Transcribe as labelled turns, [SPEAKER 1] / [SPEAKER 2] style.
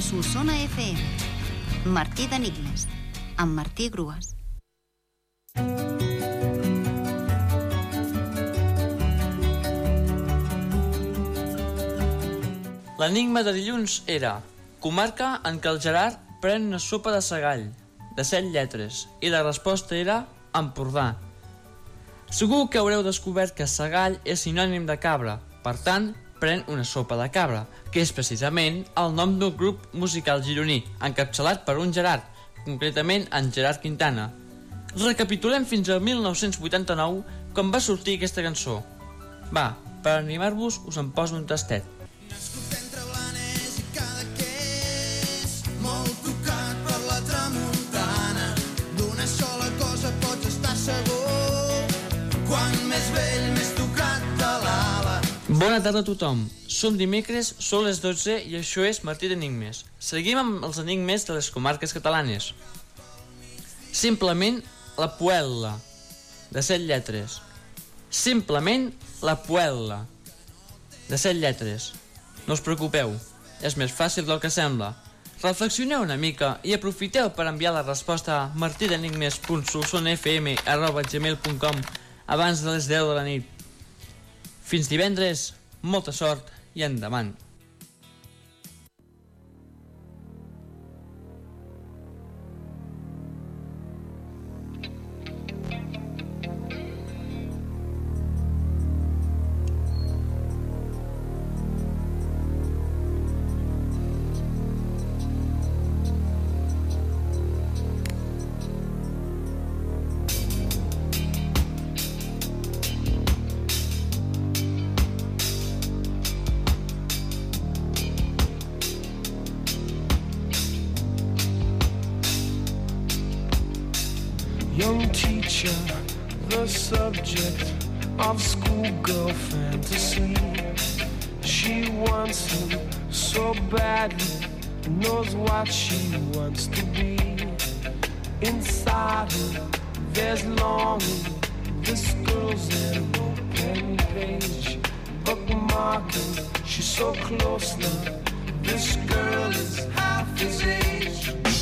[SPEAKER 1] Solsona FM. Martí d'Enigmes, amb Martí Grues.
[SPEAKER 2] L'enigma de dilluns era comarca en què el Gerard pren una sopa de segall, de set lletres, i la resposta era Empordà. Segur que haureu descobert que segall és sinònim de cabra, per tant, pren una sopa de cabra, que és precisament el nom d'un grup musical gironí, encapçalat per un Gerard, concretament en Gerard Quintana. Recapitulem fins al 1989, quan va sortir aquesta cançó. Va, per animar-vos us en poso un tastet.
[SPEAKER 3] Nascut entre Blanes i per. D'una sola cosa pots estar segur, quan més vell, més.
[SPEAKER 2] Bona tarda a tothom. Som dimecres, són les 12 i això és Martí d'Enigmes. Seguim amb els enigmes de les comarques catalanes. Simplement la Puel·la, de set lletres. Simplement la Puel·la, de set lletres. No us preocupeu, és més fàcil del que sembla. Reflexioneu una mica i aprofiteu per enviar la resposta a martidenigmes.solsonfm.gmail.com abans de les 10 de la nit. Fins divendres, molta sort i endavant.
[SPEAKER 4] Young teacher, the subject of schoolgirl fantasy. She wants him so badly, knows what she wants to be. Inside her, there's longing. This girl's an open page, bookmarking. She's so close now. This girl is half his age.